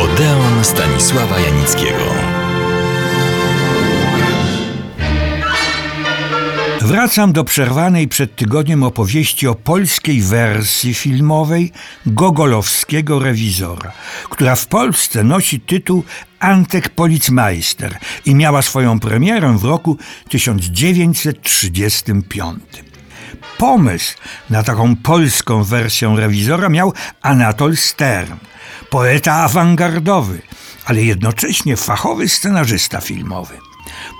Odeon Stanisława Janickiego. Wracam do przerwanej przed tygodniem opowieści o polskiej wersji filmowej gogolowskiego rewizora, która w Polsce nosi tytuł Antek Policmeister i miała swoją premierę w roku 1935. Pomysł na taką polską wersję rewizora miał Anatol Stern, poeta awangardowy, ale jednocześnie fachowy scenarzysta filmowy.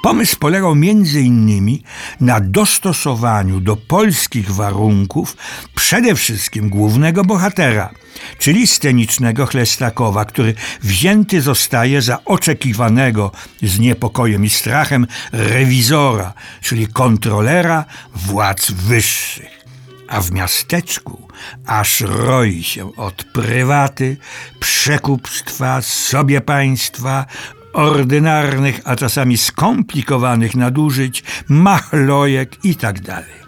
Pomysł polegał innymi na dostosowaniu do polskich warunków przede wszystkim głównego bohatera, czyli scenicznego Chlestakowa, który wzięty zostaje za oczekiwanego z niepokojem i strachem rewizora, czyli kontrolera władz wyższych. A w miasteczku aż roi się od prywaty, przekupstwa, sobie państwa, ordynarnych, a czasami skomplikowanych nadużyć, machlojek itd. Tak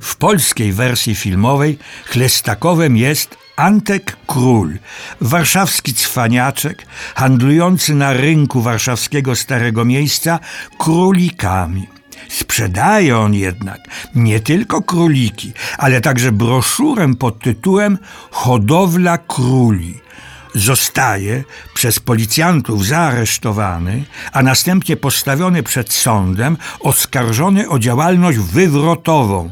w polskiej wersji filmowej Chlestakowem jest Antek Król, warszawski cwaniaczek, handlujący na rynku warszawskiego Starego Miejsca królikami. Sprzedaje on jednak nie tylko króliki, ale także broszurę pod tytułem Hodowla króli – zostaje przez policjantów zaaresztowany, a następnie postawiony przed sądem, oskarżony o działalność wywrotową,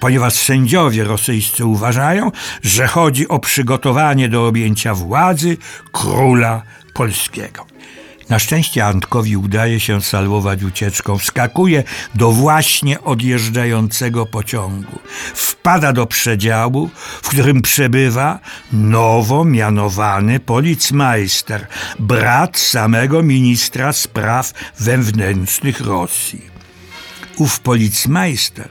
ponieważ sędziowie rosyjscy uważają, że chodzi o przygotowanie do objęcia władzy króla polskiego. Na szczęście Antkowi udaje się salwować ucieczką. Wskakuje do właśnie odjeżdżającego pociągu. Wpada do przedziału, w którym przebywa nowo mianowany policmeister, brat samego ministra spraw wewnętrznych Rosji ów policmeister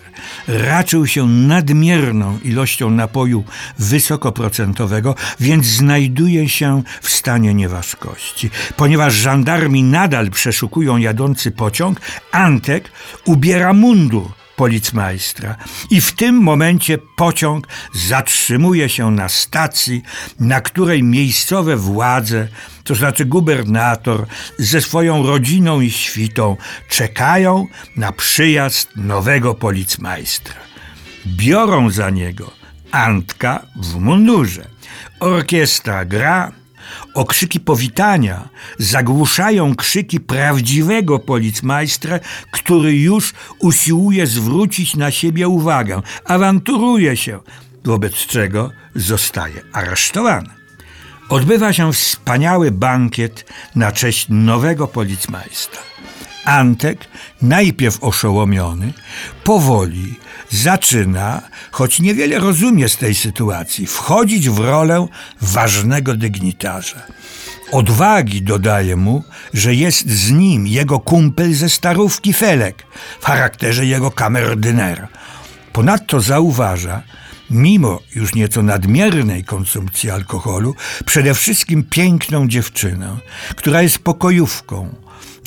raczył się nadmierną ilością napoju wysokoprocentowego, więc znajduje się w stanie nieważkości. Ponieważ żandarmi nadal przeszukują jadący pociąg, Antek ubiera mundur policmajstra. I w tym momencie pociąg zatrzymuje się na stacji, na której miejscowe władze, to znaczy gubernator, ze swoją rodziną i świtą czekają na przyjazd nowego policmajstra. Biorą za niego Antka w mundurze. Orkiestra gra, Okrzyki powitania zagłuszają krzyki prawdziwego policmajstra, który już usiłuje zwrócić na siebie uwagę, awanturuje się, wobec czego zostaje aresztowany. Odbywa się wspaniały bankiet na cześć nowego policmajstra. Antek, najpierw oszołomiony, powoli zaczyna, choć niewiele rozumie z tej sytuacji, wchodzić w rolę ważnego dygnitarza. Odwagi dodaje mu, że jest z nim jego kumpel ze starówki Felek w charakterze jego kamerdynera. Ponadto zauważa, mimo już nieco nadmiernej konsumpcji alkoholu, przede wszystkim piękną dziewczynę, która jest pokojówką,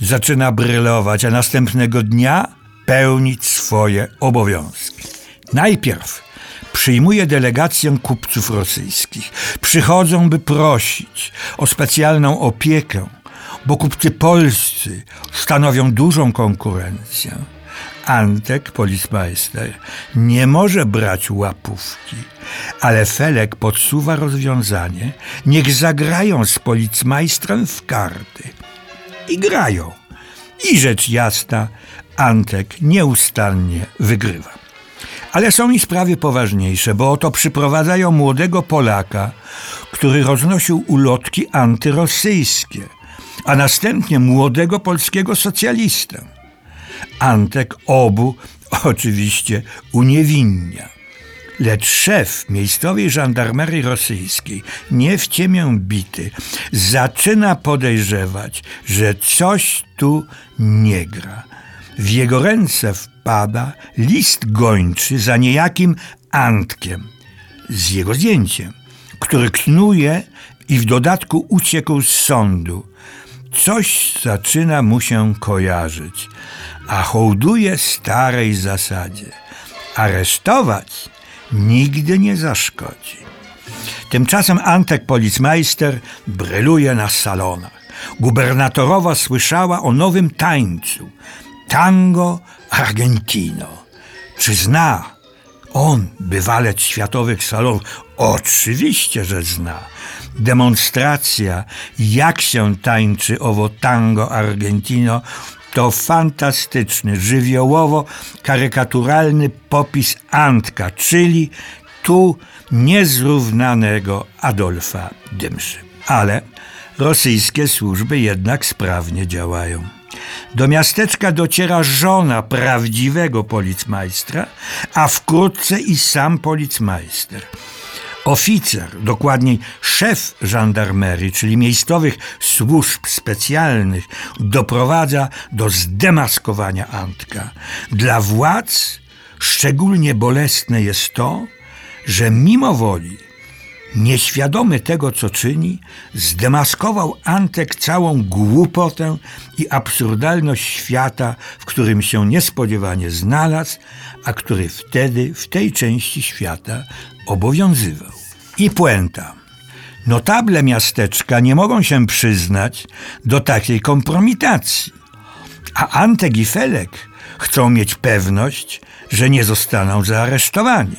zaczyna brylować, a następnego dnia pełnić swoje obowiązki. Najpierw przyjmuje delegację kupców rosyjskich. Przychodzą, by prosić o specjalną opiekę, bo kupcy polscy stanowią dużą konkurencję. Antek, policmeister, nie może brać łapówki, ale Felek podsuwa rozwiązanie, niech zagrają z policmajstrem w karty i grają. I rzecz jasna, Antek nieustannie wygrywa. Ale są i sprawy poważniejsze, bo oto przyprowadzają młodego Polaka, który roznosił ulotki antyrosyjskie, a następnie młodego polskiego socjalistę. Antek obu oczywiście uniewinnia. Lecz szef miejscowej żandarmerii rosyjskiej, nie w ciemię bity, zaczyna podejrzewać, że coś tu nie gra. W jego ręce wpada list gończy za niejakim Antkiem z jego zdjęciem, który knuje i w dodatku uciekł z sądu. Coś zaczyna mu się kojarzyć, a hołduje starej zasadzie. Aresztować nigdy nie zaszkodzi. Tymczasem Antek Policmeister bryluje na salonach. Gubernatorowa słyszała o nowym tańcu tango argentino. Czy zna on bywalec światowych salonów? Oczywiście, że zna. Demonstracja, jak się tańczy owo tango argentino, to fantastyczny, żywiołowo-karykaturalny popis Antka, czyli tu niezrównanego Adolfa Dymszy. Ale rosyjskie służby jednak sprawnie działają. Do miasteczka dociera żona prawdziwego policmajstra, a wkrótce i sam policmajster. Oficer, dokładniej szef żandarmerii, czyli miejscowych służb specjalnych, doprowadza do zdemaskowania Antka. Dla władz szczególnie bolesne jest to, że mimo woli nieświadomy tego, co czyni, zdemaskował Antek całą głupotę i absurdalność świata, w którym się niespodziewanie znalazł, a który wtedy w tej części świata obowiązywał. I puenta. Notable miasteczka nie mogą się przyznać do takiej kompromitacji, a Antek i Felek chcą mieć pewność, że nie zostaną zaaresztowani.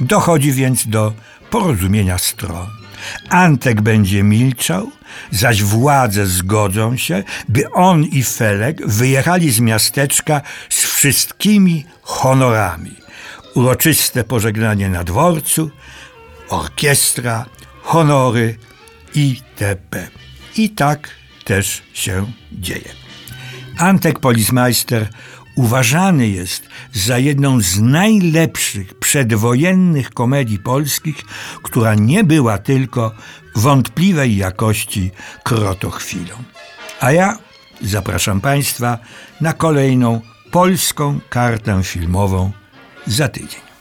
Dochodzi więc do porozumienia stron. Antek będzie milczał, zaś władze zgodzą się, by on i Felek wyjechali z miasteczka z wszystkimi honorami. Uroczyste pożegnanie na dworcu, orkiestra, honory itp. I tak też się dzieje. Antek Policmeister uważany jest za jedną z najlepszych przedwojennych komedii polskich, która nie była tylko wątpliwej jakości krotochwilą. A ja zapraszam Państwa na kolejną polską kartę filmową za tydzień.